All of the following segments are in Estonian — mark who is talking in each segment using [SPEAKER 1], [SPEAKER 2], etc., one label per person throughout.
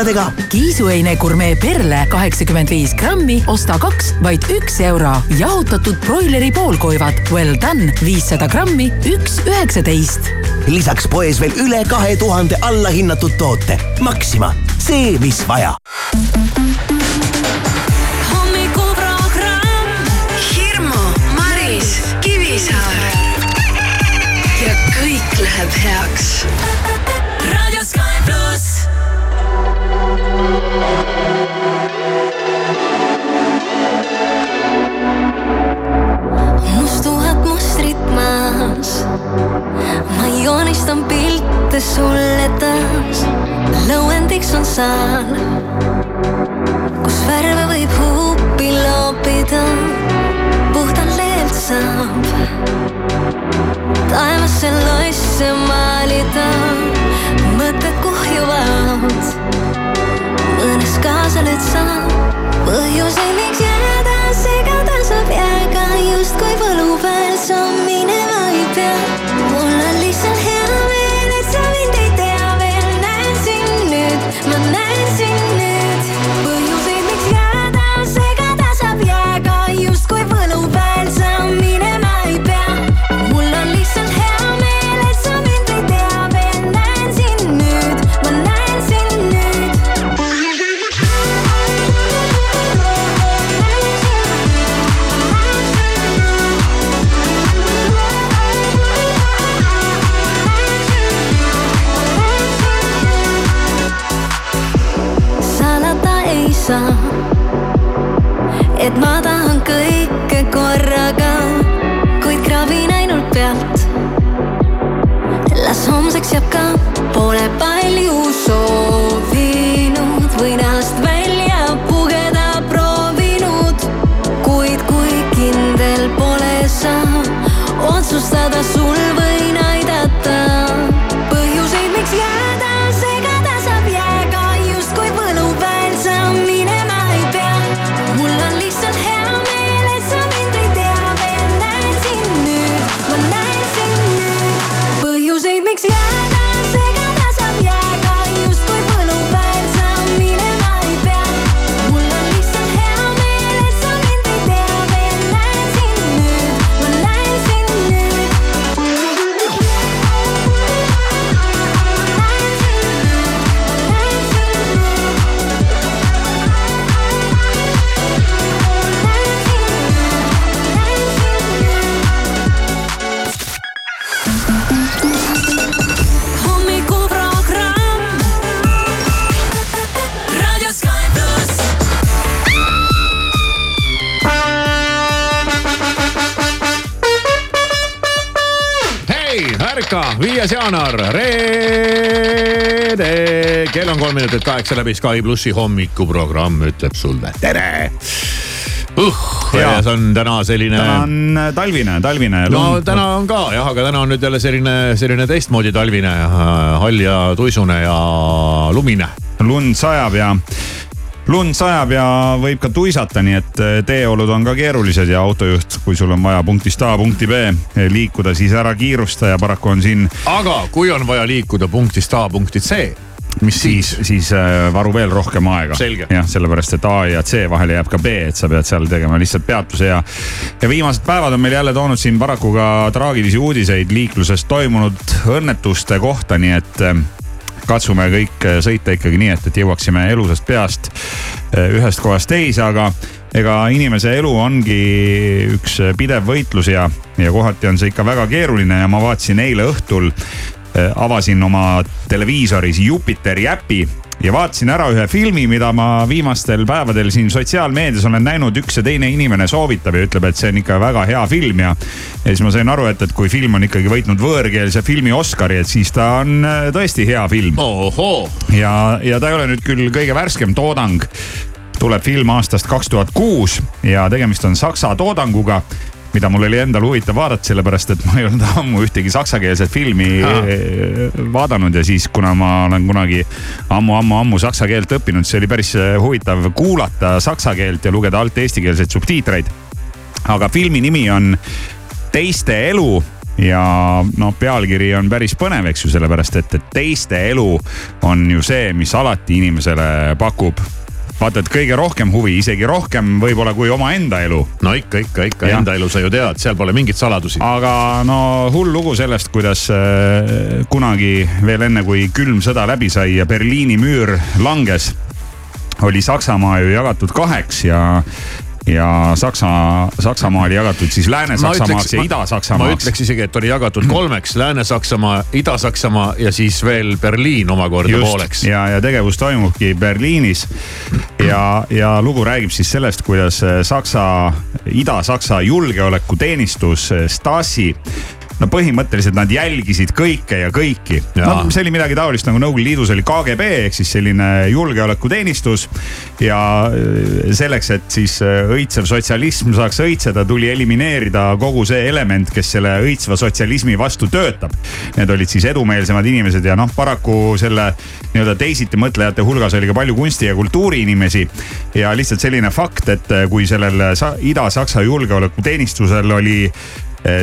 [SPEAKER 1] hindadega.
[SPEAKER 2] kiisuheine gurmee perle kaheksakümmend viis grammi, osta kaks, vaid üks euro. jahutatud broileri poolkoivad Well done viissada grammi, üks üheksateist.
[SPEAKER 1] lisaks poes veel üle kahe tuhande allahinnatud toote. Maxima, see, mis vaja
[SPEAKER 3] Kivisaar ja kõik läheb heaks.
[SPEAKER 4] Joonistan pilte sulle taas. lõuendiks on saal, kus värve võib huupi loopida. puhtalt leelt saab taevasse loisse maalida. mõtted kuhjuvad, mõnes kaasa nüüd saab põhjuseid, miks jääda segada saab jääga justkui võlupäev sa minema ei pea. mul on lihtsalt hea meel, et sa mind ei tea veel, näen sind nüüd, ma näen sind ainult
[SPEAKER 5] viies jaanuar, reede, kell on kolm minutit kaheksa läbi Sky plussi hommikuprogramm ütleb sulle tere. uh, väljas on täna selline.
[SPEAKER 6] täna on äh, talvine, talvine.
[SPEAKER 5] no täna on ka jah, aga täna on nüüd jälle selline, selline teistmoodi talvine, hall ja tuisune ja lumine.
[SPEAKER 6] lund sajab ja lund sajab ja võib ka tuisata, nii et äh, teeolud on ka keerulised ja autojuht, kui sul on vaja punktist A punkti B liikuda, siis ära kiirusta ja paraku on siin
[SPEAKER 5] aga kui on vaja liikuda punktist A punkti C, mis siis?
[SPEAKER 6] siis, siis äh, varu veel rohkem aega. Jah, sellepärast et A ja C vahele jääb ka B, et sa pead seal tegema lihtsalt peatuse ja. ja viimased päevad on meil jälle toonud siin paraku ka traagilisi uudiseid liikluses toimunud õnnetuste kohta, nii et katsume kõik äh, sõita ikkagi nii, et, et jõuaksime elusast peast äh, ühest kohast teise, aga ega inimese elu ongi üks äh, pidev võitlus ja, ja kohati on see ikka väga keeruline ja ma vaatasin eile õhtul avasin oma televiisoris Jupiteri äpi ja vaatasin ära ühe filmi, mida ma viimastel päevadel siin sotsiaalmeedias olen näinud, üks ja teine inimene soovitab ja ütleb, et see on ikka väga hea film ja. ja siis ma sain aru, et, et kui film on ikkagi võitnud võõrkeelse filmi Oscari, et siis ta on äh, tõesti hea film. ja, ja ta ei ole nüüd küll kõige värskem toodang. tuleb film aastast kaks tuhat kuus ja tegemist on saksa toodanguga mida mul oli endal huvitav vaadata, sellepärast et ma ei olnud ammu ühtegi saksakeelset filmi
[SPEAKER 5] Ah.
[SPEAKER 6] vaadanud ja siis, kuna ma olen kunagi ammu-ammu-ammu saksa keelt õppinud, siis oli päris eh, huvitav kuulata saksa keelt ja lugeda alt eestikeelseid subtiitreid. aga filmi nimi on Teiste elu ja noh, pealkiri on päris põnev, eks ju, sellepärast et, et teiste elu on ju see, mis alati inimesele pakub vaata, et kõige rohkem huvi, isegi rohkem võib-olla kui omaenda elu.
[SPEAKER 5] no ikka, ikka, ikka enda elu sa ju tead, seal pole mingeid saladusi.
[SPEAKER 6] aga no hull lugu sellest, kuidas äh, kunagi veel enne, kui külm sõda läbi sai ja Berliini müür langes oli Saksamaa ju jagatud kaheks ja ja Saksa, Saksamaa oli jagatud siis Lääne-Saksamaaks ja Ida-Saksamaaks.
[SPEAKER 5] ma ütleks isegi, et oli jagatud kolmeks, Lääne-Saksamaa, Ida-Saksamaa ja siis veel Berliin omakorda
[SPEAKER 6] Just,
[SPEAKER 5] pooleks.
[SPEAKER 6] ja, ja tegevus toimubki Berliinis. ja, ja lugu räägib siis sellest, kuidas Saksa, Ida-Saksa julgeolekuteenistus Stasi no põhimõtteliselt nad jälgisid kõike ja kõiki. no see oli midagi taolist nagu Nõukogude Liidus oli KGB ehk siis selline julgeolekuteenistus. ja äh, selleks, et siis äh, õitsev sotsialism saaks õitseda, tuli elimineerida kogu see element, kes selle õitsva sotsialismi vastu töötab. Need olid siis edumeelsemad inimesed ja noh, paraku selle nii-öelda teisiti mõtlejate hulgas oli ka palju kunsti ja kultuuriinimesi. ja lihtsalt selline fakt, et äh, kui sellel Ida-Saksa julgeolekuteenistusel oli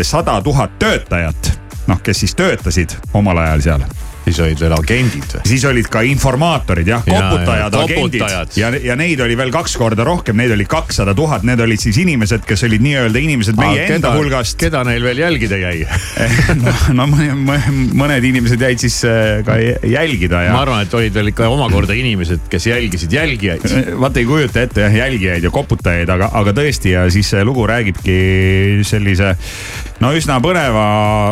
[SPEAKER 6] sada tuhat töötajat, noh, kes siis töötasid omal ajal seal
[SPEAKER 5] siis olid veel agendid või?
[SPEAKER 6] siis olid ka informaatorid jah, koputajad, agendid ja, ja neid oli veel kaks korda rohkem, neid oli kakssada tuhat, need olid siis inimesed, kes olid nii-öelda inimesed meie Aa, enda hulgast.
[SPEAKER 5] keda neil veel jälgida jäi
[SPEAKER 6] no, no mõned inimesed jäid siis äh, ka jälgida ja.
[SPEAKER 5] ma arvan, et olid veel ikka omakorda inimesed, kes jälgisid jälgijaid.
[SPEAKER 6] vaata ei kujuta ette jah, jälgijaid ja koputajaid, aga, aga tõesti ja siis see lugu räägibki sellise no üsna põneva,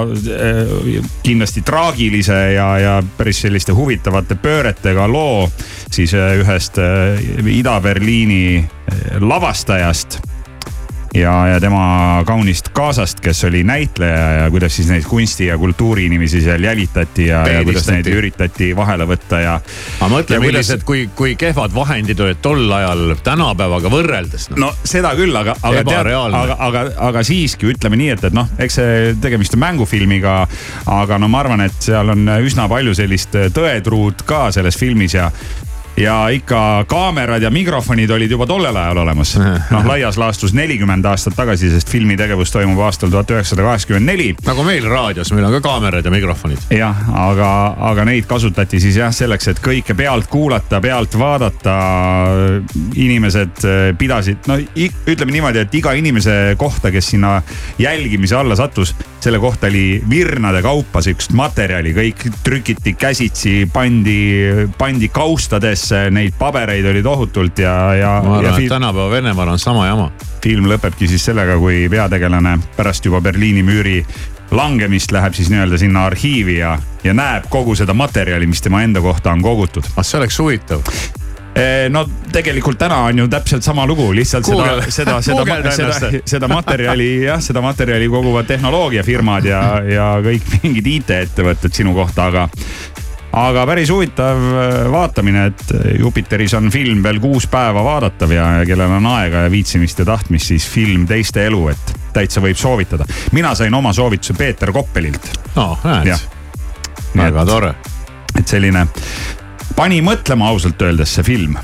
[SPEAKER 6] äh, kindlasti traagilise ja, ja päris selliste huvitavate pööretega loo siis äh, ühest äh, Ida-Berliini lavastajast ja, ja tema kaunist kaasast, kes oli näitleja ja kuidas siis neid kunsti ja kultuuriinimesi seal jälitati ja, ja kuidas neid üritati vahele võtta ja.
[SPEAKER 5] aga mõtle, milles, et kui, kui kehvad vahendid olid tol ajal tänapäevaga võrreldes
[SPEAKER 6] no.. no seda küll, aga, aga tead, aga, aga, aga siiski ütleme nii, et, et noh, eks see tegemist on mängufilmiga. aga no ma arvan, et seal on üsna palju sellist tõetruud ka selles filmis ja ja ikka kaamerad ja mikrofonid olid juba tollel ajal olemas. noh, laias laastus nelikümmend aastat tagasi, sest filmitegevus toimub aastal tuhat üheksasada kaheksakümmend neli.
[SPEAKER 5] nagu meil raadios, meil on ka kaamerad ja mikrofonid.
[SPEAKER 6] jah, aga, aga neid kasutati siis jah selleks, et kõike pealt kuulata, pealt vaadata. inimesed eh, pidasid, no ütleme niimoodi, et iga inimese kohta, kes sinna jälgimise alla sattus, selle kohta oli virnade kaupa sihukest materjali, kõik trükiti käsitsi, pandi, pandi kaustades üles, neid pabereid oli tohutult ja, ja.
[SPEAKER 5] ma arvan, et tänapäeva Venemaal on sama jama.
[SPEAKER 6] film lõpebki siis sellega, kui peategelane pärast juba Berliini müüri langemist läheb siis nii-öelda sinna arhiivi ja, ja näeb kogu seda materjali, mis tema enda kohta on kogutud.
[SPEAKER 5] ah, see oleks huvitav
[SPEAKER 6] no tegelikult täna on ju täpselt sama lugu, lihtsalt Google. seda, seda, seda, seda, seda materjali jah, seda materjali koguvad tehnoloogiafirmad ja, ja kõik mingid IT-ettevõtted sinu kohta, aga aga päris huvitav äh, vaatamine, et Jupiteris on film veel kuus päeva vaadatav ja, ja kellel on aega ja viitsimist ja tahtmist, siis film Teiste elu, et täitsa võib soovitada. mina sain oma soovituse Peeter Koppelilt.
[SPEAKER 5] no näed, väga tore.
[SPEAKER 6] et selline, pani mõtlema ausalt öeldes see film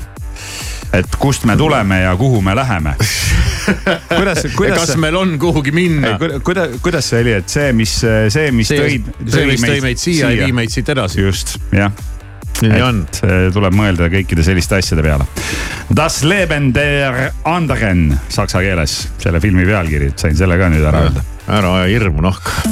[SPEAKER 6] et kust me tuleme ja kuhu me läheme
[SPEAKER 5] kuidas, kuidas. kas meil on kuhugi minna?
[SPEAKER 6] kuidas, kuidas see oli, et see, mis, see, mis see,
[SPEAKER 5] tõi. see, mis tõi meid siia, ei vii meid siit edasi.
[SPEAKER 6] just, jah
[SPEAKER 5] nii on.
[SPEAKER 6] tuleb mõelda kõikide selliste asjade peale. Das Leben der anderen saksa keeles, selle filmi pealkiri, sain selle ka nüüd ära öelda.
[SPEAKER 5] ära aja hirmu nahka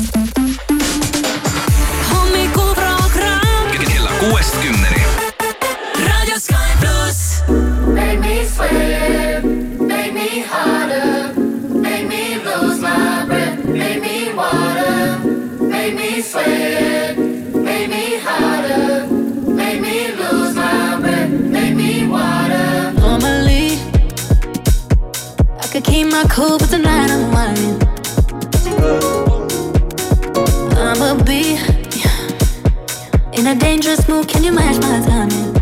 [SPEAKER 4] my cool, but tonight I'm whining. I'ma be in a dangerous mood. Can you match my timing?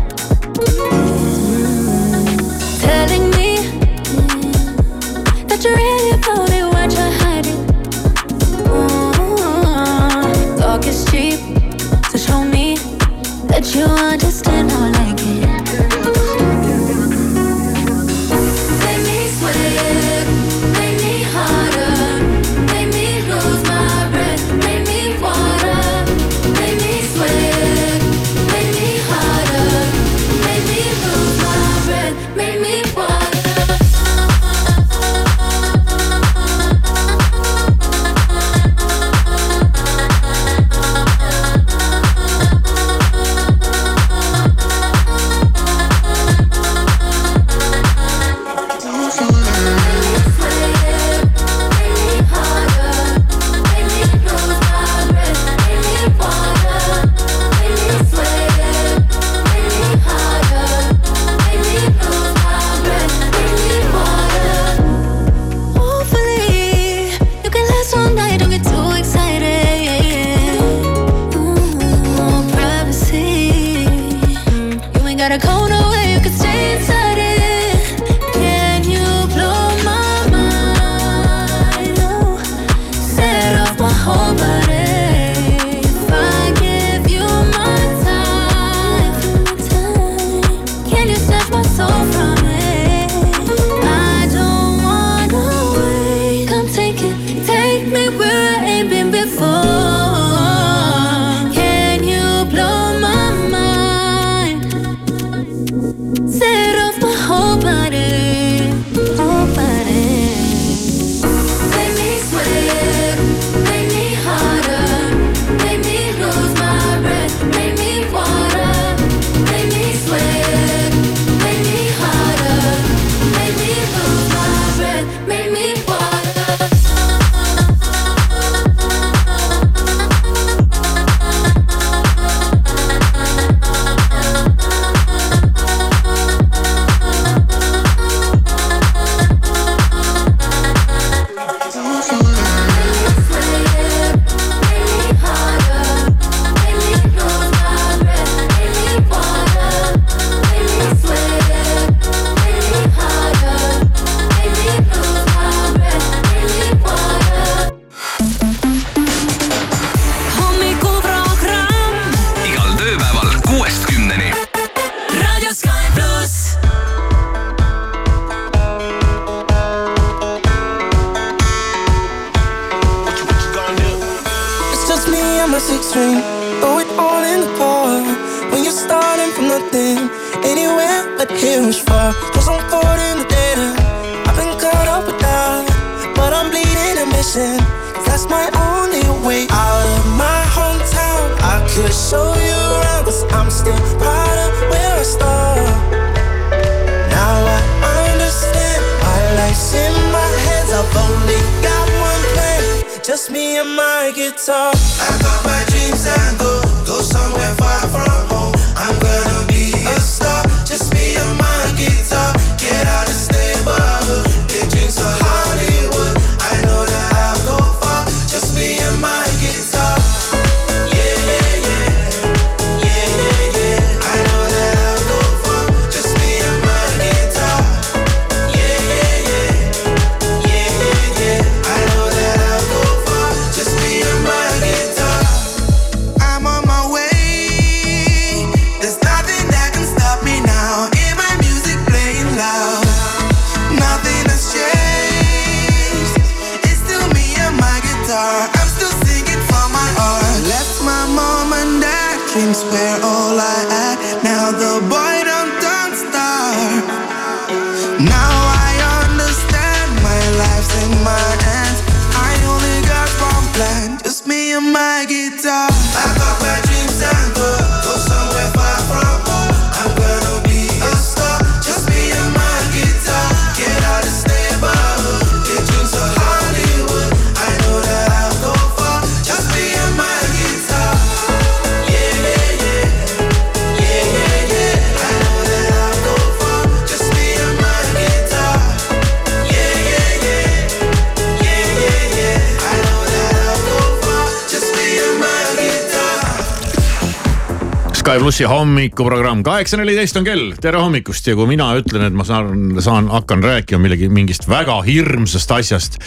[SPEAKER 5] Plussi hommikuprogramm, kaheksa neliteist on kell, tere hommikust ja kui mina ütlen, et ma saan, saan, hakkan rääkima millegi, mingist väga hirmsast asjast.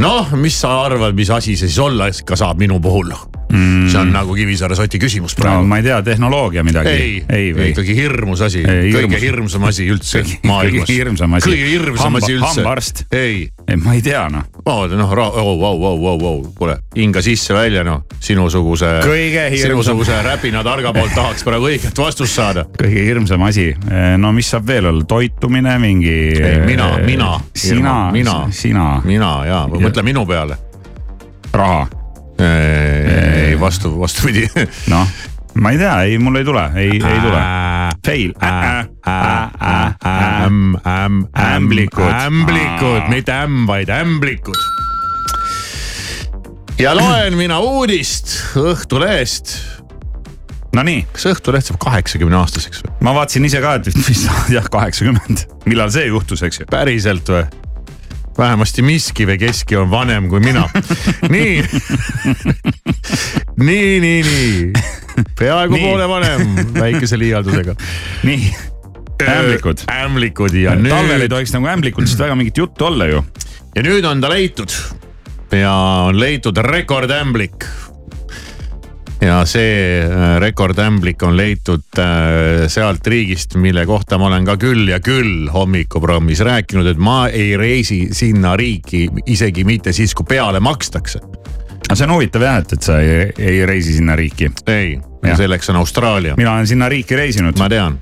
[SPEAKER 5] noh, mis sa arvad, mis asi see siis olla ikka saab minu puhul mm.? see on nagu Kivisaare soti küsimus
[SPEAKER 6] no
[SPEAKER 5] praegu
[SPEAKER 6] ma ei tea, tehnoloogia midagi.
[SPEAKER 5] ei, ei,
[SPEAKER 6] või?
[SPEAKER 5] ikkagi hirmus asi, kõige hirmsam asi üldse maailmas.
[SPEAKER 6] kõige hirmsam asi
[SPEAKER 5] üldse
[SPEAKER 6] hambaarst..
[SPEAKER 5] ei
[SPEAKER 6] ei, ma ei tea noh.
[SPEAKER 5] oh, noh, oh, oh, oh, oh, oh, kuule hinga sisse-välja noh, sinusuguse, sinusuguse räpina targa poolt tahaks praegu õiget vastust saada.
[SPEAKER 6] kõige hirmsam asi, no mis saab veel olla, toitumine, mingi.
[SPEAKER 5] mina, mina,
[SPEAKER 6] sina,
[SPEAKER 5] mina,
[SPEAKER 6] sina,
[SPEAKER 5] mina ja mõtle minu peale.
[SPEAKER 6] raha,
[SPEAKER 5] ei vastu, vastupidi.
[SPEAKER 6] noh, ma ei tea, ei, mul ei tule, ei, ei tule. Fail.
[SPEAKER 5] äm, äm,
[SPEAKER 6] Ämblikud.
[SPEAKER 5] ämblikud, mitte ämm, vaid ämblikud. ja loen mina uudist Õhtulehest.
[SPEAKER 6] Nonii,
[SPEAKER 5] kas Õhtuleht saab kaheksakümne aastaseks või?
[SPEAKER 6] ma vaatasin ise ka, et mis jah, kaheksakümmend, millal see juhtus, eks ju.
[SPEAKER 5] päriselt või? vähemasti miski või keski on vanem kui mina. nii, nii, nii, nii, peaaegu poole vanem, väikese liialdusega.
[SPEAKER 6] nii, ämblikud.
[SPEAKER 5] ämblikud ja
[SPEAKER 6] talvel ei
[SPEAKER 5] nüüd,
[SPEAKER 6] tohiks nagu ämblikutest väga mingit juttu olla ju.
[SPEAKER 5] ja nüüd on ta leitud ja on leitud rekordämblik ja see äh, rekordämblik on leitud äh, sealt riigist, mille kohta ma olen ka küll ja küll hommikuprogrammis rääkinud, et ma ei reisi sinna riiki isegi mitte siis, kui peale makstakse.
[SPEAKER 6] Aga see on huvitav jah, et, et sa ei, ei reisi sinna riiki.
[SPEAKER 5] ei, selleks on Austraalia,
[SPEAKER 6] mina olen sinna riiki reisinud.
[SPEAKER 5] ma tean.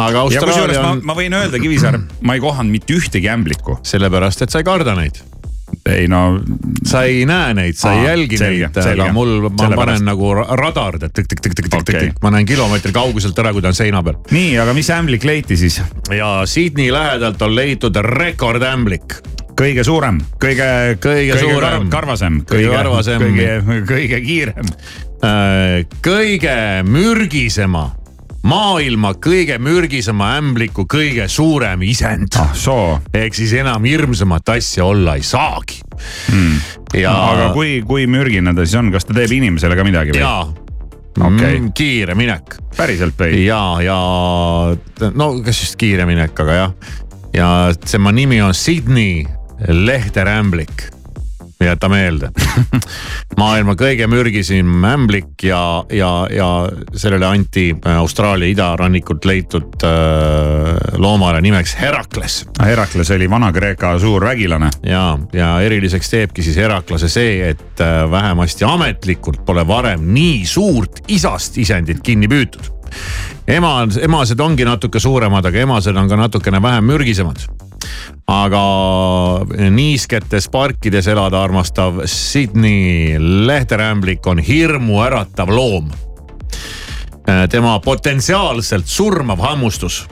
[SPEAKER 5] aga Austraalia
[SPEAKER 6] ma,
[SPEAKER 5] on
[SPEAKER 6] ma võin öelda, Kivisaar, ma ei kohanud mitte ühtegi ämblikku.
[SPEAKER 5] sellepärast, et sa ei karda neid,
[SPEAKER 6] ei no
[SPEAKER 5] sa ei näe neid, sa ei
[SPEAKER 6] Aa,
[SPEAKER 5] jälgi
[SPEAKER 6] selge,
[SPEAKER 5] neid, aga mul, ma
[SPEAKER 6] Sellepärast.
[SPEAKER 5] panen nagu ra- radar,
[SPEAKER 6] Okei.,
[SPEAKER 5] ma näen kilomeetri kauguselt ära, kui ta on seina peal.
[SPEAKER 6] nii, aga mis ämblik leiti siis?
[SPEAKER 5] ja Sydney lähedalt on leitud rekordämblik.
[SPEAKER 6] Kõige suurem, kõige,
[SPEAKER 5] Kõige suurem.
[SPEAKER 6] karvasem,
[SPEAKER 5] Kõige karvasem.
[SPEAKER 6] kõige, kõige kiirem.
[SPEAKER 5] kõige mürgisema, maailma kõige mürgisema ämbliku kõige suurem isend
[SPEAKER 6] ah
[SPEAKER 5] ehk siis enam hirmsamat asja olla ei saagi hmm.. ja,
[SPEAKER 6] aga kui, kui mürgine ta siis on, kas ta teeb inimesele ka midagi või?
[SPEAKER 5] ja
[SPEAKER 6] Okei.
[SPEAKER 5] mm, kiire minek
[SPEAKER 6] päriselt või?
[SPEAKER 5] ja, ja no kas just kiire minek, aga jah. ja tema nimi on Sydney lehterämblik. jäta meelde maailma kõige mürgisem ämblik ja, ja, ja sellele anti äh, Austraalia idarannikult leitud äh, loomale nimeks Herakles.
[SPEAKER 6] Herakles oli Vana-Kreeka suur vägilane.
[SPEAKER 5] ja, ja eriliseks teebki siis Heraklase see, et äh, vähemasti ametlikult pole varem nii suurt isast isendit kinni püütud ema, emased ongi natuke suuremad, aga emased on ka natukene vähem mürgisemad aga niisketes parkides elada armastav Sydney lehterämblik on hirmuäratav loom. tema potentsiaalselt surmav hammustus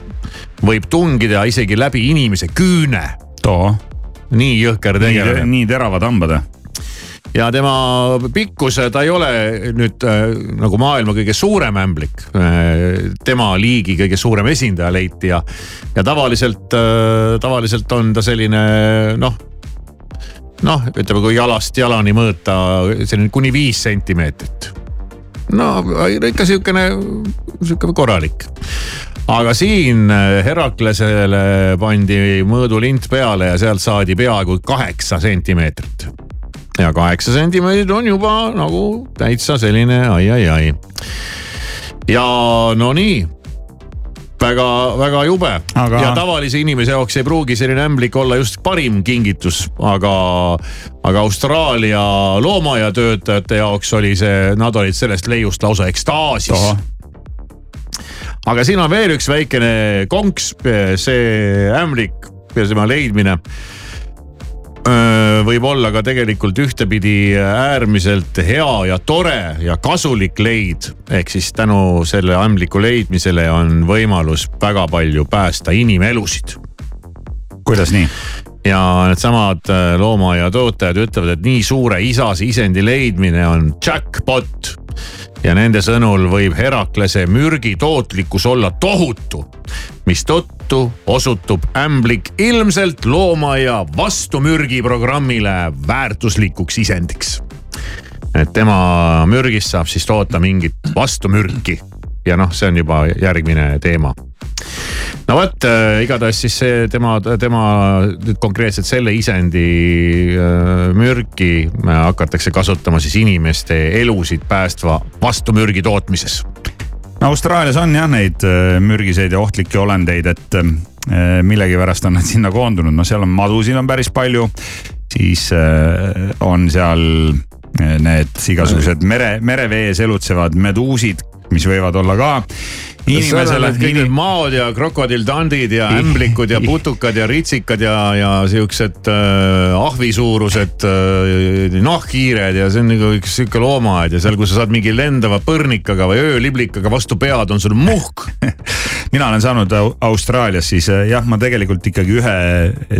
[SPEAKER 5] võib tungida isegi läbi inimese küüne. nii jõhker tegelane.
[SPEAKER 6] nii teravad hambad
[SPEAKER 5] ja tema pikkus, ta ei ole nüüd äh, nagu maailma kõige suurem ämblik äh,. tema liigi kõige suurem esindaja leiti ja, ja tavaliselt äh,, tavaliselt on ta selline noh noh, ütleme, kui jalast jalani mõõta, selline kuni viis sentimeetrit. no ikka sihukene, sihuke korralik aga siin Heraklesele pandi mõõdulint peale ja sealt saadi peaaegu kaheksa sentimeetrit ja kaheksa sentimeetrit on juba nagu täitsa selline ai-ai-ai. ja no nii väga-väga jube aga... ja tavalise inimese jaoks ei pruugi selline ämblik olla just parim kingitus, aga, aga Austraalia loomaiatöötajate jaoks oli see, nad olid sellest leiust lausa ekstaasis. aga siin on veel üks väikene konks, see ämblik ja tema leidmine võib olla ka tegelikult ühtepidi äärmiselt hea ja tore ja kasulik leid. ehk siis tänu selle ämbliku leidmisele on võimalus väga palju päästa inimelusid.
[SPEAKER 6] kuidas nii?
[SPEAKER 5] ja needsamad loomaaia tootjad ütlevad, et nii suure isase isendi leidmine on jackpot ja nende sõnul võib Heraklase mürgi tootlikkus olla tohutu, mistõttu osutub ämblik ilmselt loomaaia vastumürgiprogrammile väärtuslikuks isendiks. et tema mürgist saab siis toota mingit vastumürki ja noh, see on juba järgmine teema no vot äh,, igatahes siis see tema, tema nüüd konkreetselt selle isendi äh, mürki äh, hakatakse kasutama siis inimeste elusid päästva vastumürgi tootmises.
[SPEAKER 6] no Austraalias on jah neid äh, mürgiseid ja ohtlikke olendeid, et äh, millegipärast on nad sinna koondunud, no seal on madusid on päris palju, siis äh, on seal need igasugused mere, merevees elutsevad meduusid, mis võivad olla ka
[SPEAKER 5] inimesele. kõik need maod ja krokodilldandid ja ämblikud ja putukad ja ritsikad ja, ja siuksed äh, ahvisuurused äh, nahkhiired ja see on nagu üks sihuke loomaaed ja seal, kus sa saad mingi lendava põrnikaga või ööliblikaga vastu pead, on sul muhk
[SPEAKER 6] mina olen saanud Austraalias siis äh, jah, ma tegelikult ikkagi ühe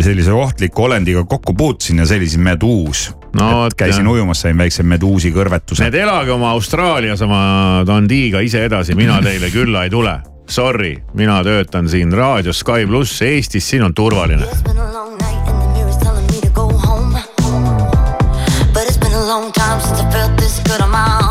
[SPEAKER 6] sellise ohtliku olendiga kokku puutusin ja see oli siis meduus no,. käisin ujumas, sain väikse meduusi kõrvetuse.
[SPEAKER 5] Need elage oma Austraalias oma Dandiga ise edasi, mina teile külla ei tule. Sorry, mina töötan siin raadios Sky pluss Eestis, siin on turvaline. long time since I felt this good on my own.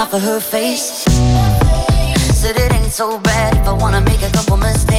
[SPEAKER 5] Off of her face. Said it ain't so bad if I wanna make a couple mistakes.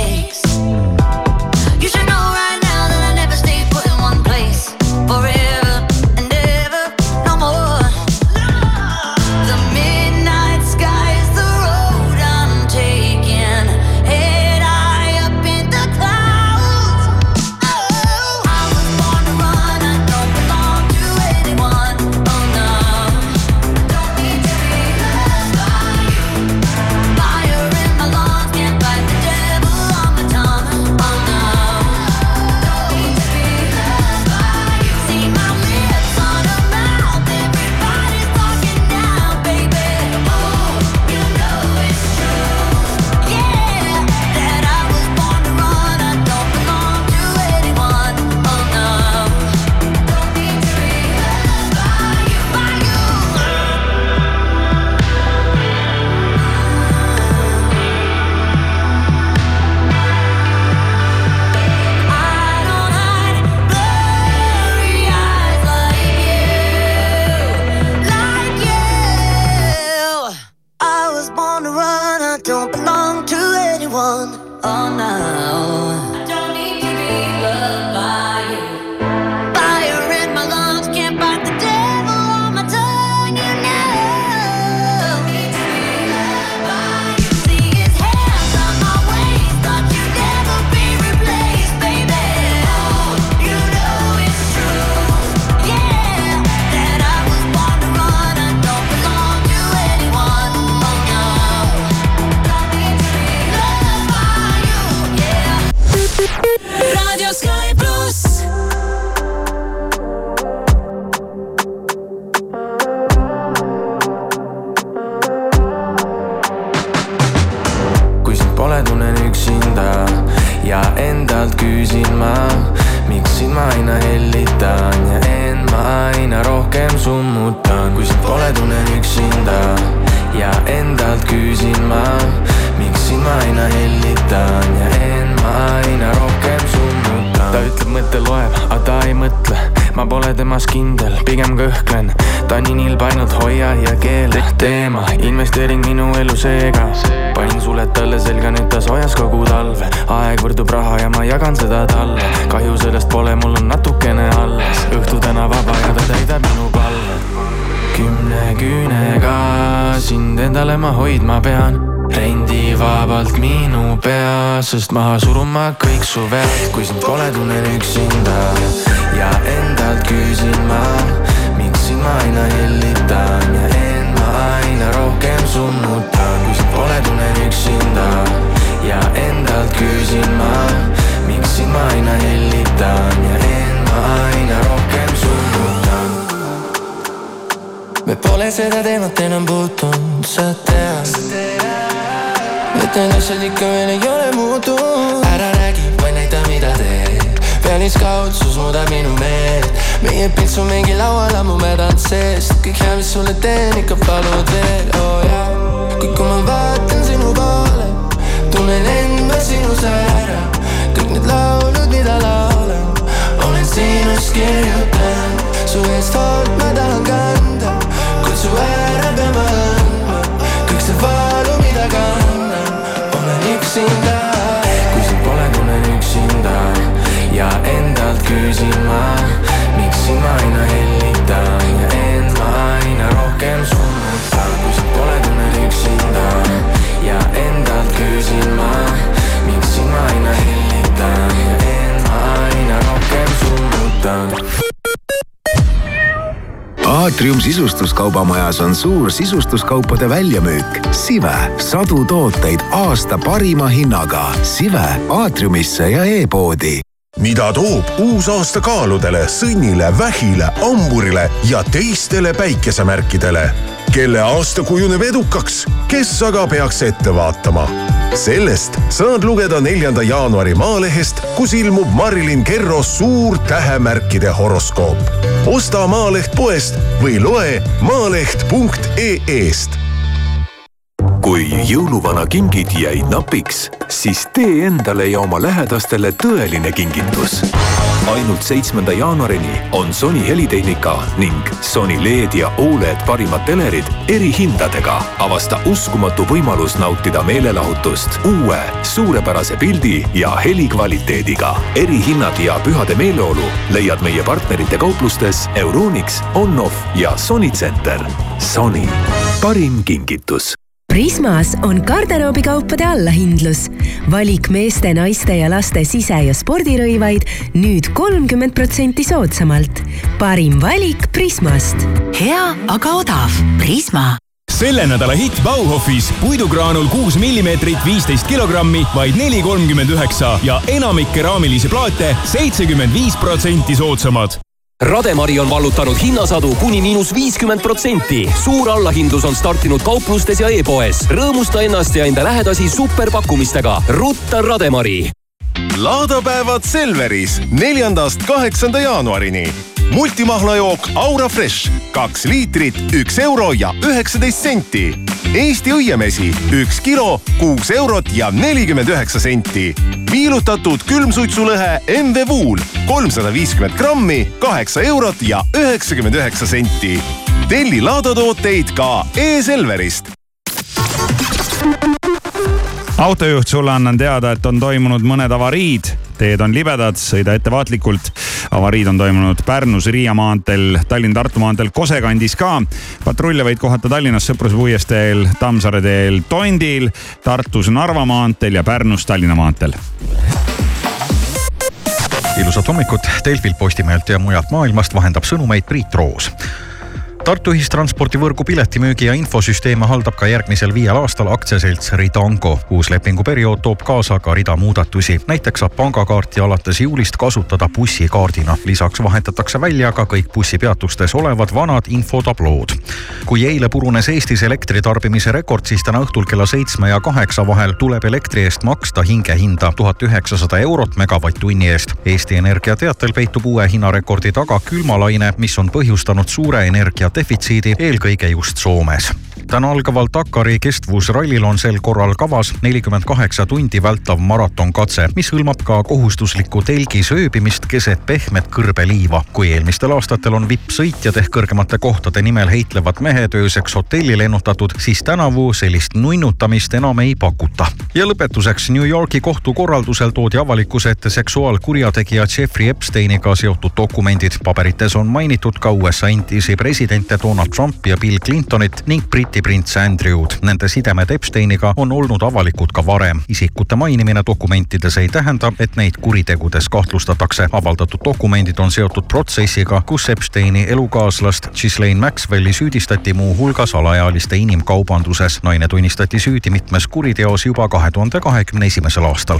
[SPEAKER 7] Sind endale ma hoidma pean. Rendi vabalt minu pea, sest maha suruma kõik su vead, kui sind pole, tunnen üksinda ja endalt küsin ma, miks sind ma aina hellitan ja end ma aina rohkem summutan, kui sind pole, tunnen üksinda ja endalt küsin ma, miks sind ma aina hellitan ja end ma aina rohkem summutan. Me pole seda teemat enam puutunud, sa tead. need asjad ikka veel ei ole muutunud. ära räägi, vaid näita, mida teed. pealiskaudsus muudab minu meelt. meie pilts on mingi laual ammu mädanud seest. kõik hea, mis sulle teen, ikka palud veel, oo oh, jaa. kuid kui ma vaatan sinu poole, tunnen end ma sinus ära. kõik need laulud, mida laulan, olen sinust kirjutanud. su eest hoolt ma tahan kanda, kutsu ära pean ma andma. kõik see valu, mida kannan, olen üksinda. kui sind pole, tunnen üksinda ja endalt küsin ma, miks sind ma aina hellitan ja end ma aina rohkem summutan. kui sind pole, tunnen üksinda ja endalt küsin ma, miks sind ma aina hellitan ja end ma aina rohkem summutan.
[SPEAKER 1] Aatrium sisustuskaubamajas on suur sisustuskaupade väljamüük. Sive, sadu tooteid aasta parima hinnaga. Sive aatriumisse ja e-poodi
[SPEAKER 8] mida toob uus aasta kaaludele, sõnnile, vähile, hamburile ja teistele päikesemärkidele. kelle aasta kujuneb edukaks, kes aga peaks ette vaatama? Sellest saad lugeda neljanda jaanuari Maalehest, kus ilmub Marilyn Kerro suur tähemärkide horoskoop. osta Maaleht poest või loe maaleht.ee-st
[SPEAKER 9] kui jõuluvana kingid jäid napiks, siis tee endale ja oma lähedastele tõeline kingitus. Ainult seitsmenda jaanuarini on Sony helitehnika ning Sony LED ja Oled parimad telerid erihindadega. avasta uskumatu võimalus nautida meelelahutust uue suurepärase pildi ja helikvaliteediga. erihinnad ja pühade meeleolu leiad meie partnerite kauplustes Euronix, Onoff ja Sony Center. Sony, parim kingitus
[SPEAKER 10] Prismas on garderoobikaupade allahindlus. valik meeste, naiste ja laste sise- ja spordirõivaid nüüd kolmkümmend protsenti soodsamalt. parim valik Prismast.
[SPEAKER 2] hea, aga odav. Prisma
[SPEAKER 11] selle nädala hitt Bauhofis puidugraanul kuus millimeetrit, viisteist kilogrammi, vaid neli kolmkümmend üheksa ja enamik keraamilisi plaate seitsekümmend viis protsenti soodsamad
[SPEAKER 12] Rademari on vallutanud hinnasadu kuni miinus viiskümmend protsenti. suur allahindlus on startinud kauplustes ja e-poes. rõõmusta ennast ja enda lähedasi superpakkumistega. rutta Rademari.
[SPEAKER 8] laadapäevad Selveris neljandast kaheksanda jaanuarini. Multimahlajook Aura Fresh, kaks liitrit, üks euro ja üheksateist senti. Eesti õiemesi, üks kilo, kuus eurot ja nelikümmend üheksa senti. viilutatud külmsuitsulõhe MV Wool, kolmsada viiskümmend grammi, kaheksa eurot ja üheksakümmend üheksa senti. telli laadatooteid ka e-Selverist
[SPEAKER 6] autojuht, sulle annan teada, et on toimunud mõned avariid. Teed on libedad, sõida ettevaatlikult. avariid on toimunud Pärnus, Riia maanteel, Tallinn-Tartu maanteel, Kose kandis ka. patrulle võid kohata Tallinnas Sõpruse puiesteel, Tammsaare teel, Tondil, Tartus Narva maanteel ja Pärnus Tallinna maanteel
[SPEAKER 13] ilusat hommikut Delfilt, Postimehelt ja mujalt maailmast vahendab sõnumeid Priit Roos Tartu ühistranspordivõrgu piletimüügi ja infosüsteeme haldab ka järgmisel viiel aastal aktsiaselts Ridango. uus lepinguperiood toob kaasa ka rida muudatusi. näiteks saab pangakaarti alates juulist kasutada bussikaardina. lisaks vahetatakse välja ka kõik bussipeatustes olevad vanad infotablood. kui eile purunes Eestis elektritarbimise rekord, siis täna õhtul kella seitsme ja kaheksa vahel tuleb elektri eest maksta hingehinda tuhat üheksasada eurot megavatt-tunni eest. Eesti Energia teatel peitub uue hinnarekordi taga külmalaine, mis on põhjustanud suure energia defitsiidi eelkõige just Soomes täna algaval Dakari kestvusrallil on sel korral kavas nelikümmend kaheksa tundi vältav maratonkatse, mis hõlmab ka kohustuslikku telgis ööbimist keset pehmet kõrbeliiva. kui eelmistel aastatel on vippsõitjad ehk kõrgemate kohtade nimel heitlevad mehed ööseks hotelli lennutatud, siis tänavu sellist nunnutamist enam ei pakuta. ja lõpetuseks New Yorgi kohtu korraldusel toodi avalikkuse ette seksuaalkurjategija Jeffrey Epsteiniga seotud dokumendid. paberites on mainitud ka USA endisi presidente Donald Trumpi ja Bill Clintonit ning Briti prints Andrewd. Nende sidemed Epsteiniga on olnud avalikud ka varem. isikute mainimine dokumentides ei tähenda, et neid kuritegudes kahtlustatakse. avaldatud dokumendid on seotud protsessiga, kus Epsteini elukaaslast Ghislaine Maxwelli süüdistati muuhulgas alaealiste inimkaubanduses. naine tunnistati süüdi mitmes kuriteos juba kahe tuhande kahekümne esimesel aastal.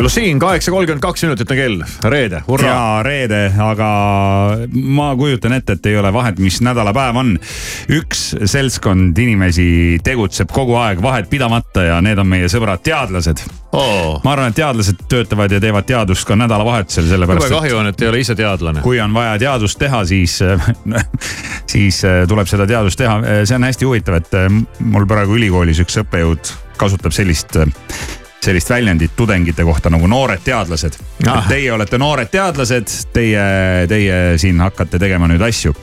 [SPEAKER 5] Pluss siin, kaheksa kolmkümmend kaks minutit on kell, reede, hurraa.
[SPEAKER 6] ja reede, aga ma kujutan ette, et ei ole vahet, mis nädalapäev on. üks seltskond inimesi tegutseb kogu aeg vahet pidamata ja need on meie sõbrad teadlased
[SPEAKER 5] oh..
[SPEAKER 6] ma arvan, et teadlased töötavad ja teevad teadust ka nädalavahetusel, sellepärast
[SPEAKER 5] jube kahju on, et ei ole ise teadlane.
[SPEAKER 6] kui on vaja teadust teha, siis, siis äh, tuleb seda teadust teha. see on hästi huvitav, et äh, mul praegu ülikoolis üks õppejõud kasutab sellist, sellist väljendit tudengite kohta nagu noored teadlased.
[SPEAKER 5] Ah.
[SPEAKER 6] Teie olete noored teadlased, teie, teie siin hakkate tegema nüüd asju.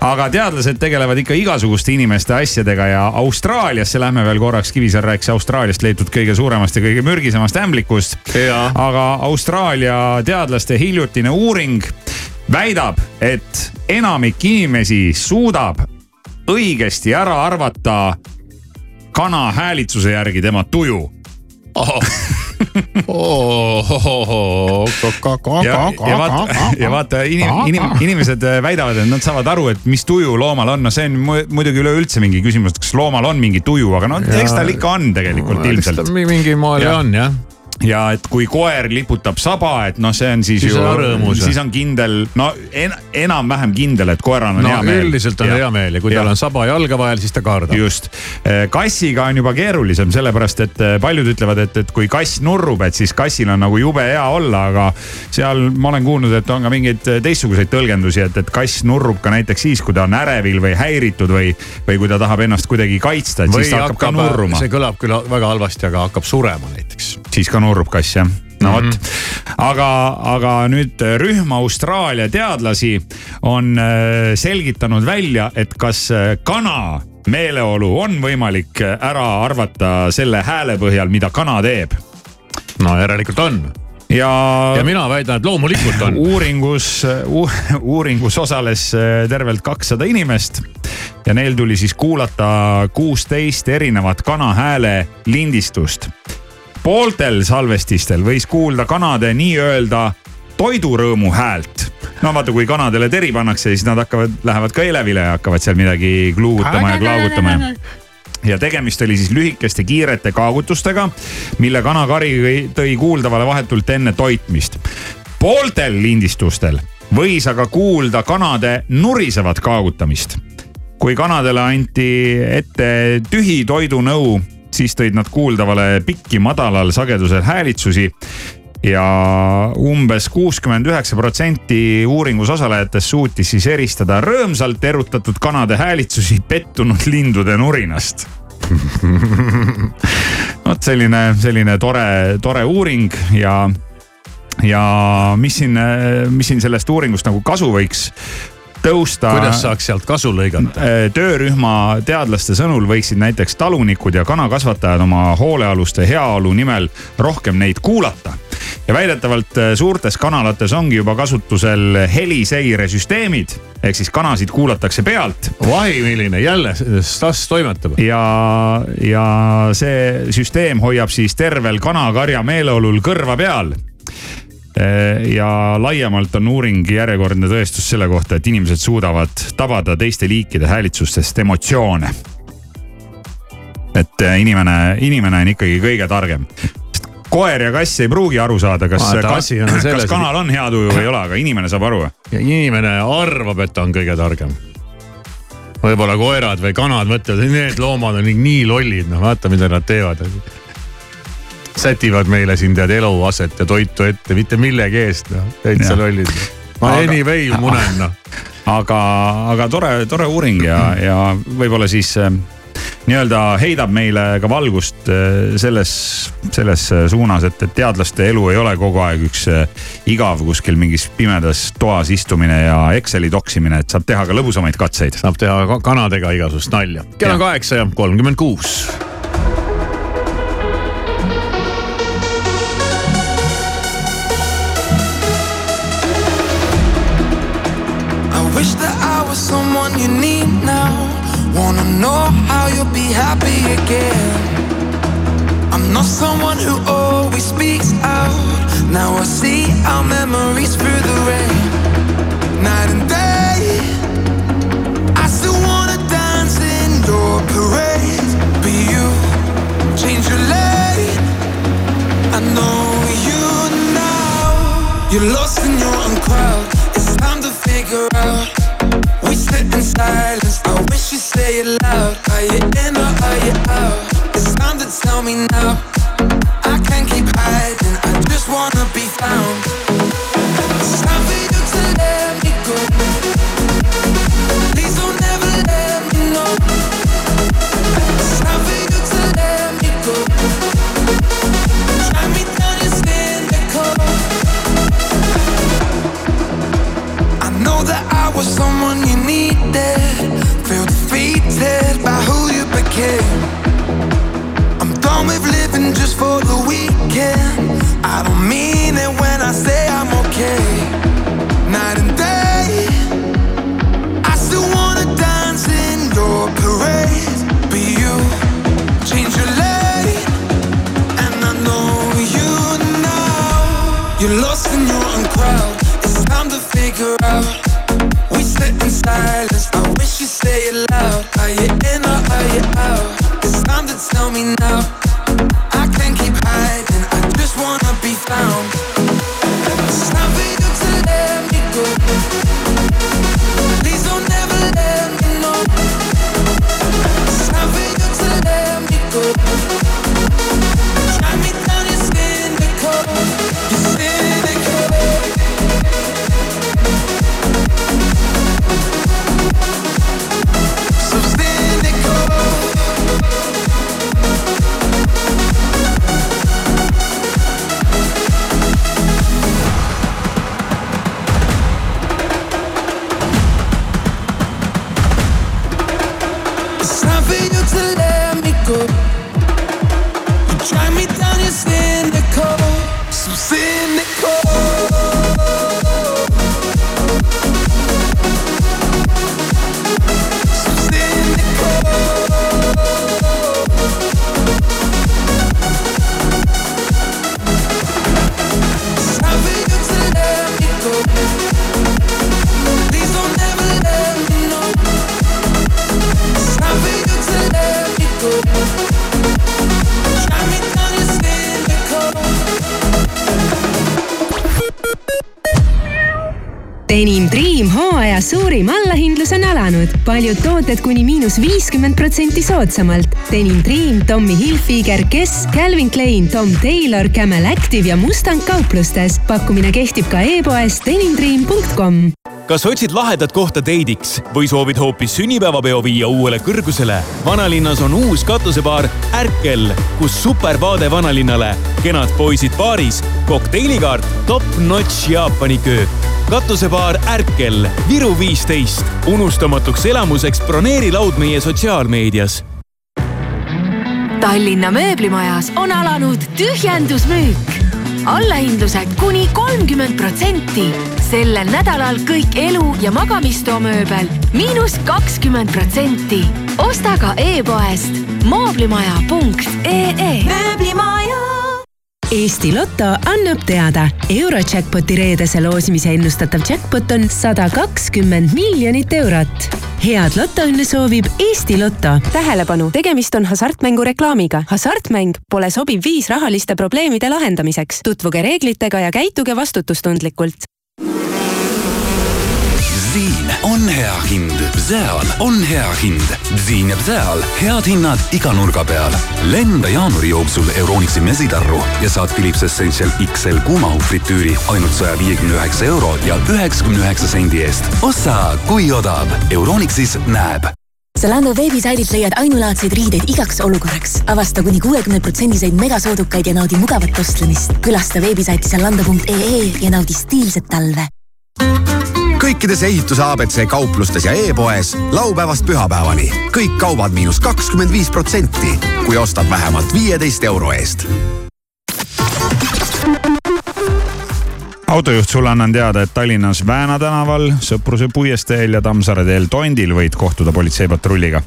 [SPEAKER 6] aga teadlased tegelevad ikka igasuguste inimeste asjadega ja Austraaliasse lähme veel korraks, Kivisäär rääkis Austraaliast leitud kõige suuremast ja kõige mürgisemast ämblikust. aga Austraalia teadlaste hiljutine uuring väidab, et enamik inimesi suudab õigesti ära arvata kana häälitsuse järgi tema tuju ja, vaata, inimesed äh, väidavad, et nad saavad aru, et mis tuju loomal on, no see on mu- muidugi üleüldse mingi küsimus, et kas loomal on mingi tuju, aga no eks tal ikka on tegelikult ilmselt.
[SPEAKER 5] mingil moel on jah.
[SPEAKER 6] Ja et kui koer liputab saba, et noh, see on siis,
[SPEAKER 5] Siis
[SPEAKER 6] ju siis on kindel, no en, enam-vähem kindel, et koeral on
[SPEAKER 5] no
[SPEAKER 6] hea meel.
[SPEAKER 5] üldiselt on hea meel ja kui tal on saba jalga vahel, siis ta kardab.
[SPEAKER 6] just, kassiga on juba keerulisem, sellepärast et eh, paljud ütlevad, et, et kui kass nurrub, et siis kassil on nagu jube hea olla, aga seal ma olen kuulnud, et on ka mingeid teistsuguseid tõlgendusi, et, et kass nurrub ka näiteks siis, kui ta on ärevil või häiritud või, või kui ta tahab ennast kuidagi kaitsta, et siis ta hakkab ka nurruma.
[SPEAKER 5] see kõlab küll väga halvasti, aga hakkab surema näiteks.
[SPEAKER 6] siis ka nurrub kass jah no vot mm -hmm., aga, aga nüüd rühm Austraalia teadlasi on äh, selgitanud välja, et kas äh, kana meeleolu on võimalik äh, ära arvata selle hääle põhjal, mida kana teeb.
[SPEAKER 5] no järelikult on.
[SPEAKER 6] ja.
[SPEAKER 5] ja mina väidan, et loomulikult on.
[SPEAKER 6] uuringus, uuringus osales äh, tervelt kakssada inimest ja neil tuli siis kuulata kuusteist erinevat kana hääle lindistust pooltel salvestistel võis kuulda kanade nii-öelda toidurõõmu häält. no vaata, kui kanadele teri pannakse, siis nad hakkavad, lähevad ka elevile ja hakkavad seal midagi kluugutama ja klaagutama ja ja tegemist oli siis lühikeste kiirete kaagutustega, mille kanakari tõi kuuldavale vahetult enne toitmist. pooltel lindistustel võis aga kuulda kanade nurisevat kaagutamist. kui kanadele anti ette tühi toidunõu, siis tõid nad kuuldavale pikki madalal sagedusel häälitsusi ja umbes kuuskümmend üheksa protsenti uuringus osalejatest suutis siis eristada rõõmsalt erutatud kanade häälitsusi pettunud lindude nurinast. Vot selline, selline tore, tore uuring ja, ja mis siin, mis siin sellest uuringust nagu kasu võiks tõusta.
[SPEAKER 5] kuidas saaks sealt kasu lõigata?
[SPEAKER 6] töörühma teadlaste sõnul võiksid näiteks talunikud ja kanakasvatajad oma hoolealuste heaolu nimel rohkem neid kuulata ja väidetavalt äh, suurtes kanalates ongi juba kasutusel heliseiresüsteemid ehk siis kanasid kuulatakse pealt.
[SPEAKER 5] vahi, milline jälle, Stas toimetab.
[SPEAKER 6] ja, ja see süsteem hoiab siis tervel kanakarja meeleolul kõrva peal ja laiemalt on uuring järjekordne tõestus selle kohta, et inimesed suudavad tabada teiste liikide häälitsustest emotsioone. et äh, inimene, inimene on ikkagi kõige targem. koer ja kass ei pruugi aru saada, kas
[SPEAKER 5] on
[SPEAKER 6] kas, kas kanal on hea tuju või ei ole, aga inimene saab aru.
[SPEAKER 5] inimene arvab, et ta on kõige targem. võib-olla koerad või kanad mõtlevad, need loomad on nii lollid, noh vaata, mida nad teevad. Sätivad meile siin tead eluaset ja toitu ette, mitte millegi eest, noh, täitsa lollid. ma
[SPEAKER 6] Aga-
[SPEAKER 5] anyway munen, noh.
[SPEAKER 6] aga, aga tore, tore uuring ja, ja võib-olla siis äh, nii-öelda heidab meile ka valgust äh, selles, selles äh, suunas, et, et teadlaste elu ei ole kogu aeg üks igav kuskil mingis pimedas toas istumine ja Exceli toksimine, et saab teha ka lõbusamaid katseid.
[SPEAKER 5] saab teha ka kanadega igasugust nalja. kell on kaheksa ja kolmkümmend kuus.
[SPEAKER 14] Know how you'll be happy again. I'm not someone who always speaks out. Now I see our memories through the rain. Night and day. I still wanna dance in your parade. But you change your lane. I know you now. You're lost in your own crowd. It's time to figure out. Sit in silence. I wish you'd say it loud. Are you in or are you out? It's time to tell me now. I can't keep hiding. I just wanna be found.
[SPEAKER 10] Allahindlus on alanud. paljud tooted kuni miinus viiskümmend protsenti soodsamalt. Denim Dream, Tommy Hilfiger, Guess, Calvin Klein, Tom Taylor, Camel Active ja Mustang kauplustes. pakkumine kehtib ka e-poes denimdream.com
[SPEAKER 11] kas otsid lahedat kohta deidiks või soovid hoopis sünnipäevapeo viia uuele kõrgusele? vanalinnas on uus katusebaar Ärkel, kus supervaade vanalinnale, kenad poisid baaris, kokteinikaart, top-notch Jaapani köök. Katusebaar Ärkel, Viru viisteist. unustamatuks elamuseks broneeri laud meie sotsiaalmeedias
[SPEAKER 2] Tallinna mööblimajas on alanud tühjendusmüük. allahindlused kuni kolmkümmend protsenti. sellel nädalal kõik elu- ja magamistoamööbel miinus kakskümmend protsenti. osta ka e-poest mooblimaja.ee.
[SPEAKER 10] mööblimaja. Eesti Loto annab teada, Eurojackpoti reedese loosimise ennustatav jackpot on sada kakskümmend miljonit eurot. head lotoõnne soovib Eesti Loto. tähelepanu, tegemist on hasartmängu reklaamiga. hasartmäng pole sobiv viis rahaliste probleemide lahendamiseks. tutvuge reeglitega ja käituge vastutustundlikult.
[SPEAKER 15] Siin on hea hind, seal on hea hind. siin ja seal head hinnad iga nurga peal. lenda jaanuari jooksul Euronixi mesitarru ja saad Philips Essential XL kuumahufritüüri ainult saja viiekümne üheksa euro ja üheksakümne üheksa sendi eest. ossa, kui odav. Euronixis näeb
[SPEAKER 16] Zalando veebisaidilt leiad ainulaadseid riideid igaks olukorraks. avasta kuni kuuekümne protsendiseid megasoodukaid ja naudi mugavat ostlemist. külasta veebisaiti zalando.ee ja naudi stiilset talve.
[SPEAKER 1] Kõikides ehituse abc kauplustes ja e-poes laupäevast pühapäevani kõik kaubad miinus kakskümmend viis protsenti, kui ostad vähemalt viieteist euro eest.
[SPEAKER 6] autojuht, sulle annan teada, et Tallinnas Vääna tänaval, Sõpruse puiesteel ja Tammsaare teel Tondil võid kohtuda politseipatrulliga.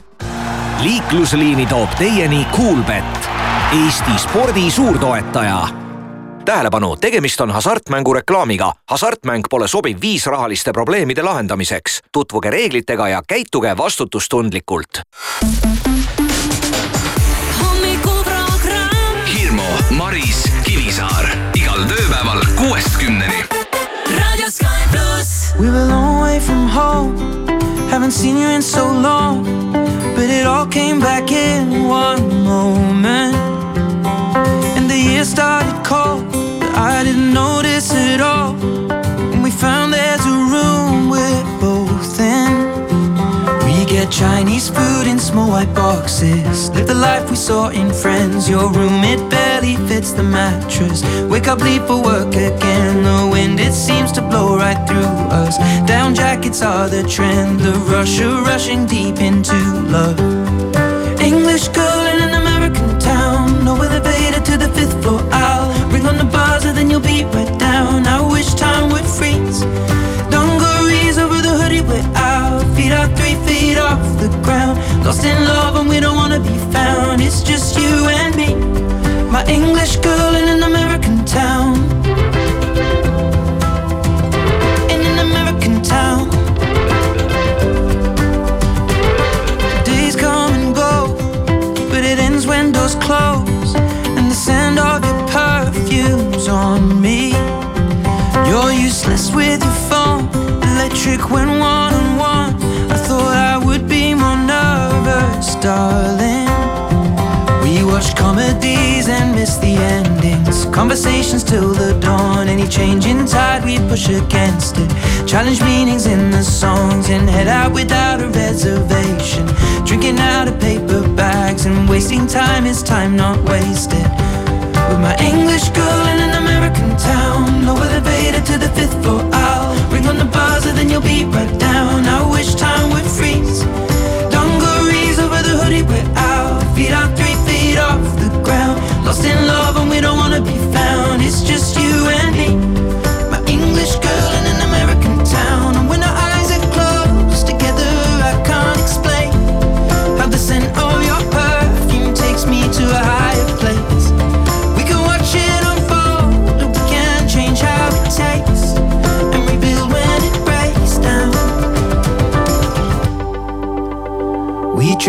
[SPEAKER 17] liiklusliini toob teieni Coolbet, Eesti spordi suurtoetaja. Tähelepanu, tegemist on hasartmängu reklaamiga. hasartmäng pole sobiv viis rahaliste probleemide lahendamiseks. tutvuge reeglitega ja käituge vastutustundlikult.
[SPEAKER 3] hommikuprogramm
[SPEAKER 18] Hirmu, Maris, Kivisaar igal tööpäeval kuuest kümneni.
[SPEAKER 3] raadio Sky pluss.
[SPEAKER 14] We were a long way from home. Haven't seen you in so long. But it all came back in one moment. And the year started cold. But I didn't notice it all. And we found there's a room we're both in. We get Chinese food in small white boxes. Live the life we saw in Friends. Your room, it barely fits the mattress. Wake up, leave for work again. The wind, it seems to blow right through us. Down jackets are the trend. The rush rushing deep into love. Fifth floor. I'll ring on the buzzer, then you'll be right down. I wish time would freeze. Dungarees over the hoodie, we're out. Feet are three feet off the ground. Lost in love, and we don't wanna be found. It's just you and me. My English girl trick when one on one. I thought I would be more nervous, darling. We watched comedies and missed the endings. Conversations till the dawn. Any change in tide, we push against it. Challenge meanings in the songs and head out without a reservation. Drinking out of paper bags and wasting time is time not wasted. With my English girl in an American town, no elevator to the fifth floor. I'll on the buzzer, then you'll be right down. I wish time would freeze. Dungarees over the hoodie we're out. Feet out three feet off the ground. Lost in love and we don't wanna be found. It's just you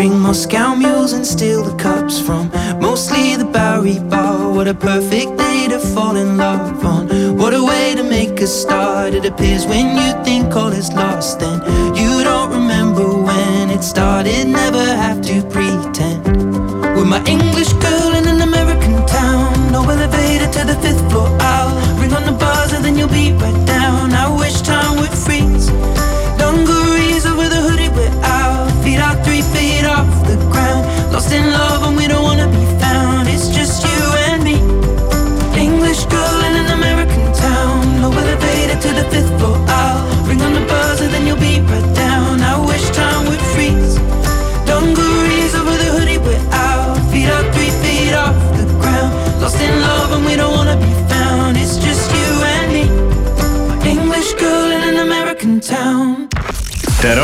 [SPEAKER 14] Drink Moscow mules and steal the cups from mostly the Bowery Bar. What a perfect day to fall in love on. What a way to make a start. It appears when you think all is lost, then you don't remember when it started. Never have to pretend. With my English girl in an American town, no elevator to the fifth floor. I'll ring on the buzzer, then you'll be right down. I wish time would freeze.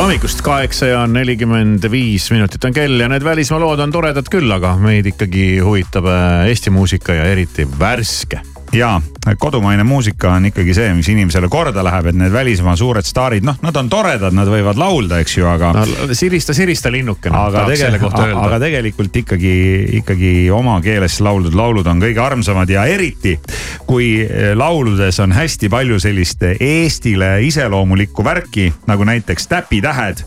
[SPEAKER 5] Hommikust, kaheksa ja nelikümmend viis minutit on kell ja need välismaa lood on toredad küll, aga meid ikkagi huvitab äh, Eesti muusika ja eriti värske.
[SPEAKER 6] Ja kodumaine muusika on ikkagi see, mis inimesele korda läheb, et need välismaa suured staarid, noh, nad on toredad, nad võivad laulda, eks ju, aga
[SPEAKER 5] no,. sirista, sirista linnukene.
[SPEAKER 6] aga tegelikult, aga tegelikult ikkagi, ikkagi oma keeles lauldud laulud on kõige armsamad ja eriti kui lauludes on hästi palju sellist Eestile iseloomulikku värki nagu näiteks täpitähed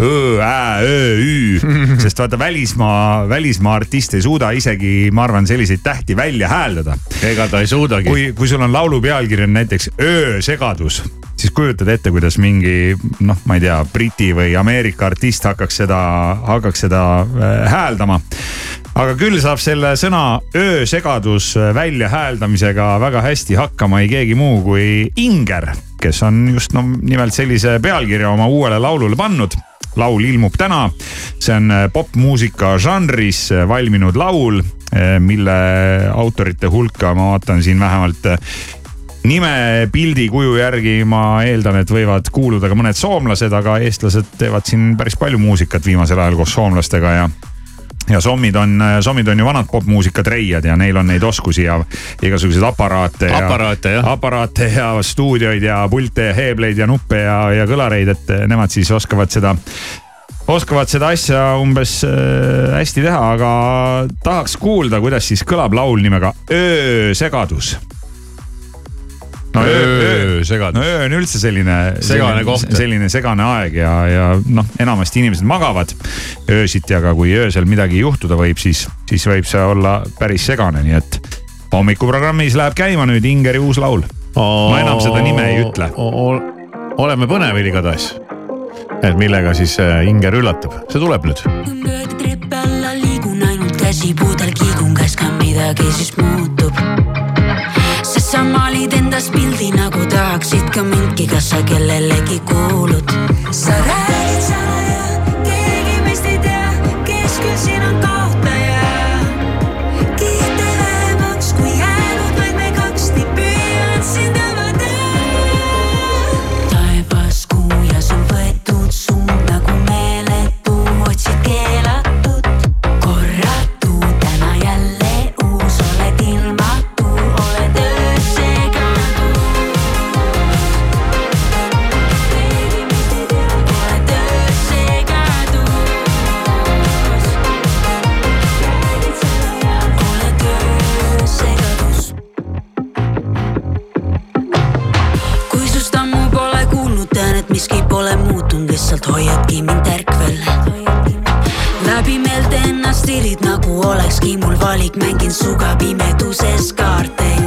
[SPEAKER 6] Ö, Ä, Ö, Ü, sest vaata välismaa, välismaa artist ei suuda isegi, ma arvan, selliseid tähti välja hääldada.
[SPEAKER 5] ega ta ei suudagi.
[SPEAKER 6] kui, kui sul on laulu pealkiri on näiteks öösegadus, siis kujutad ette, kuidas mingi noh, ma ei tea, Briti või Ameerika artist hakkaks seda, hakkaks seda äh, hääldama aga küll saab selle sõna öösegadus välja hääldamisega väga hästi hakkama ei keegi muu kui Inger, kes on just no nimelt sellise pealkirja oma uuele laulule pannud laul ilmub täna. see on popmuusika žanris valminud laul, mille autorite hulka ma vaatan siin vähemalt nime, pildi, kuju järgi ma eeldan, et võivad kuuluda ka mõned soomlased, aga eestlased teevad siin päris palju muusikat viimasel ajal koos soomlastega ja ja sommid on, sommid on ju vanad popmuusika treiad ja neil on neid oskusi ja igasuguseid aparaate.
[SPEAKER 5] aparaate jah.
[SPEAKER 6] aparaate ja stuudioid ja pilte ja heebleid ja nuppe ja, ja kõlareid, et nemad siis oskavad seda oskavad seda asja umbes äh, hästi teha, aga tahaks kuulda, kuidas siis kõlab laul nimega Öösegadus no öö, öö,
[SPEAKER 5] segadus.
[SPEAKER 6] no öö on üldse selline.
[SPEAKER 5] segane koht.
[SPEAKER 6] selline segane aeg ja, ja noh, enamasti inimesed magavad öösiti, aga kui öösel midagi juhtuda võib, siis, siis võib see olla päris segane, nii et hommikuprogrammis läheb käima nüüd Ingeri uus laul. ma enam seda nime ei ütle.
[SPEAKER 5] oleme põnevil igatahes. et millega siis äh, Inger üllatab, see tuleb nüüd.
[SPEAKER 19] treppe alla liigun ainult käsipuudel kiigun, kas ka midagi siis muutub sa maalid endas pildi nagu tahaksid ka mindki, kas sa kellelegi kuulud? sa räägid salaja, keegi
[SPEAKER 20] lihtsalt hoiabki mind ärkvel. läbi meelde ennast tirid, nagu olekski mul valik, mängin suga pimeduses kaarte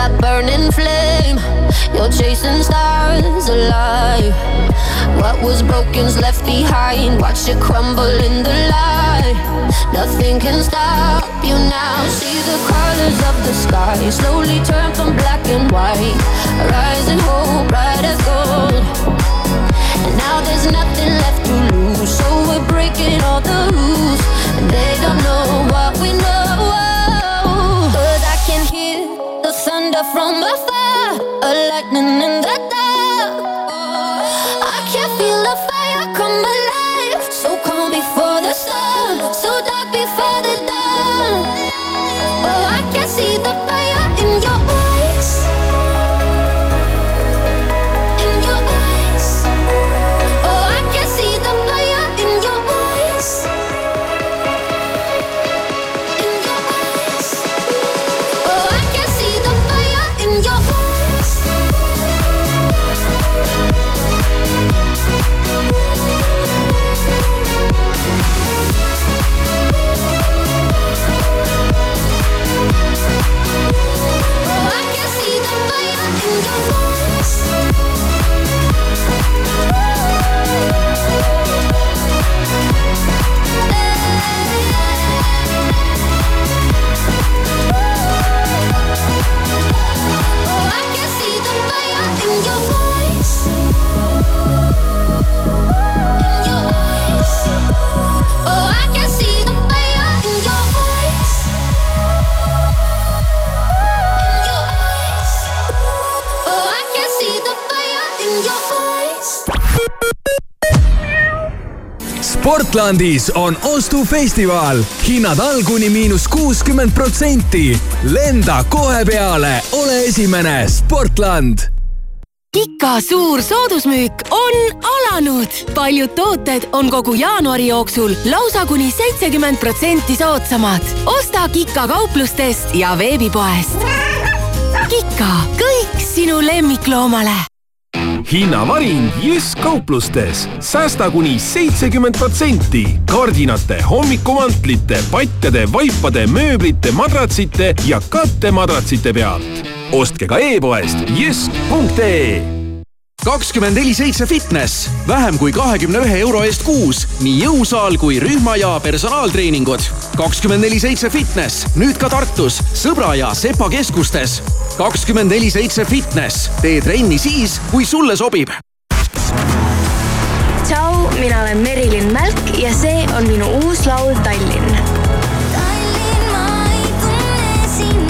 [SPEAKER 21] that burning flame. You're chasing stars alive. What was broken's left behind. Watch it crumble in the light. Nothing can stop you now. See the colors of the sky slowly turn from black and white. Rising hope, bright as gold. And now there's nothing left to lose. So we're breaking all the rules. And they don't know what we know. from afar, a lightning in the
[SPEAKER 11] Baltlandis on ostufestival, hinnad all kuni miinus kuuskümmend protsenti. lenda kohe peale, ole esimene, Sportland
[SPEAKER 2] Kika suur soodusmüük on alanud. paljud tooted on kogu jaanuari jooksul lausa kuni seitsekümmend protsenti soodsamad. osta Kika kauplustest ja veebipoest. Kika, kõik sinu lemmikloomale
[SPEAKER 22] hinnavaring Jysk kauplustes. säästa kuni seitsekümmend protsenti kardinate, hommikumantlite, patjade, vaipade, mööblite, madratsite ja kattemadratsite pealt. ostke ka e-poest jysk.ee
[SPEAKER 23] kakskümmend neli seitse fitness, vähem kui kahekümne ühe euro eest kuus, nii jõusaal kui rühma ja personaaltreeningud. kakskümmend neli seitse fitness, nüüd ka Tartus, Sõbra ja Sepa keskustes. kakskümmend neli seitse fitness, tee trenni siis, kui sulle sobib.
[SPEAKER 24] tšau, mina olen Merilin Mälk ja see on minu uus laul Tallinn kuulake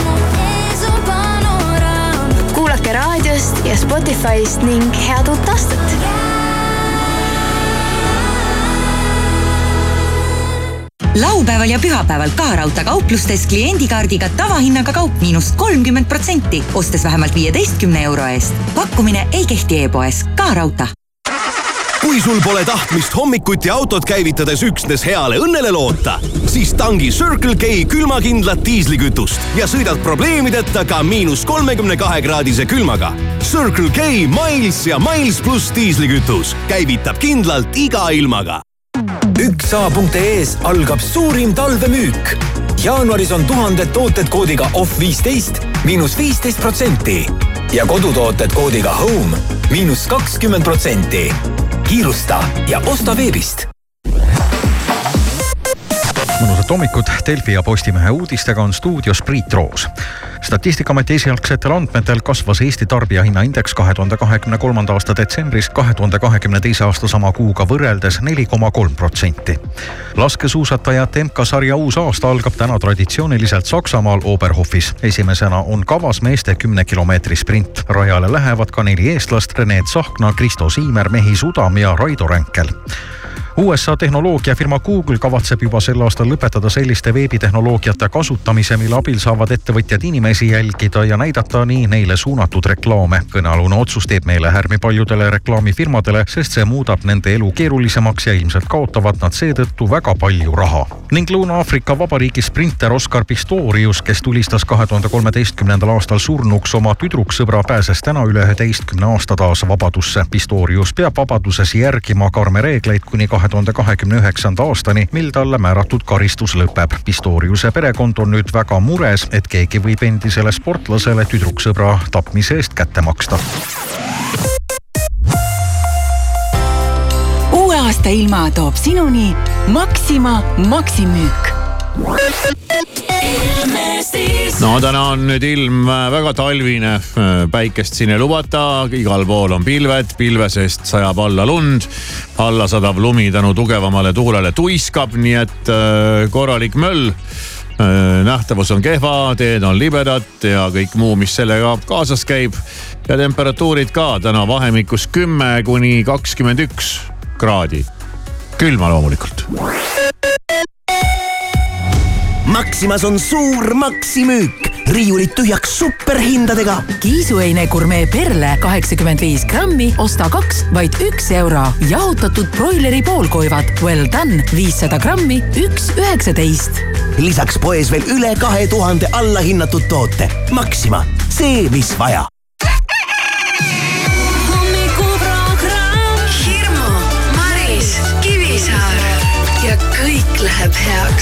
[SPEAKER 24] raadiost ja Spotify'st ning head uut aastat.
[SPEAKER 25] laupäeval ja pühapäeval ka raudteekauplustes kliendikaardiga tavahinnaga kaup miinus kolmkümmend protsenti, ostes vähemalt viieteistkümne euro eest. pakkumine ei kehti e-poes, ka raudtee
[SPEAKER 22] kui sul pole tahtmist hommikuti autot käivitades üksnes heale õnnele loota, siis tangi Circle K külmakindlat diislikütust ja sõidad probleemideta ka miinus kolmekümne kahe kraadise külmaga. Circle K Miles ja Miles pluss diislikütus käivitab kindlalt iga ilmaga.
[SPEAKER 26] üksa.ee-s algab suurim talvemüük. jaanuaris on tuhanded tooted koodiga off viisteist miinus viisteist protsenti ja kodutooted koodiga home miinus kakskümmend protsenti kiirusta ja osta veebist.
[SPEAKER 13] Mõnusat hommikut, Delfi ja Postimehe uudistega on stuudios Priit Roos. statistikaameti esialgsetel andmetel kasvas Eesti tarbijahinnaindeks kahe tuhande kahekümne kolmanda aasta detsembris kahe tuhande kahekümne teise aasta sama kuuga võrreldes neli koma kolm protsenti. laskesuusatajate MK-sarja uus aasta algab täna traditsiooniliselt Saksamaal Oberhofis. esimesena on kavas meeste kümne kilomeetri sprint. rajale lähevad ka neli eestlast Rene Tsahkna, Kristo Siimer, Mehhi Sudam ja Raido Ränkel USA tehnoloogiafirma Google kavatseb juba sel aastal lõpetada selliste veebitehnoloogiate kasutamise, mille abil saavad ettevõtjad inimesi jälgida ja näidata nii neile suunatud reklaame. kõnealune otsus teeb meelehärmi paljudele reklaamifirmadele, sest see muudab nende elu keerulisemaks ja ilmselt kaotavad nad seetõttu väga palju raha. ning Lõuna-Aafrika Vabariigi sprinter Oscar Pistorius, kes tulistas kahe tuhande kolmeteistkümnendal aastal surnuks oma tüdruksõbra, pääses täna üle üheteistkümne aasta taas vabadusse. Pistorius peab vabaduses järgima karme reegleid kuni kahe tuhande kahekümne üheksanda aastani, mil talle määratud karistus lõpeb. Pistoriuse perekond on nüüd väga mures, et keegi võib endisele sportlasele tüdruksõbra tapmise eest kätte maksta.
[SPEAKER 25] uue aasta ilma toob sinuni Maxima Maximüük
[SPEAKER 5] no täna on nüüd ilm väga talvine, päikest siin ei lubata, igal pool on pilved, pilve seest sajab alla lund. alla sadav lumi tänu tugevamale tuulele tuiskab, nii et äh, korralik möll. nähtavus on kehva, teed on libedad ja kõik muu, mis sellega kaasas käib. ja temperatuurid ka täna vahemikus kümme kuni kakskümmend üks kraadi. külma loomulikult
[SPEAKER 27] Maximas on suur maksimüük, riiulid tühjaks superhindadega.
[SPEAKER 25] kiisuheine gurmee perle kaheksakümmend viis grammi, osta kaks, vaid üks euro. jahutatud broileri poolkoivad Well done viissada grammi, üks üheksateist.
[SPEAKER 27] lisaks poes veel üle kahe tuhande allahinnatud toote. Maxima, see, mis vaja
[SPEAKER 2] kõik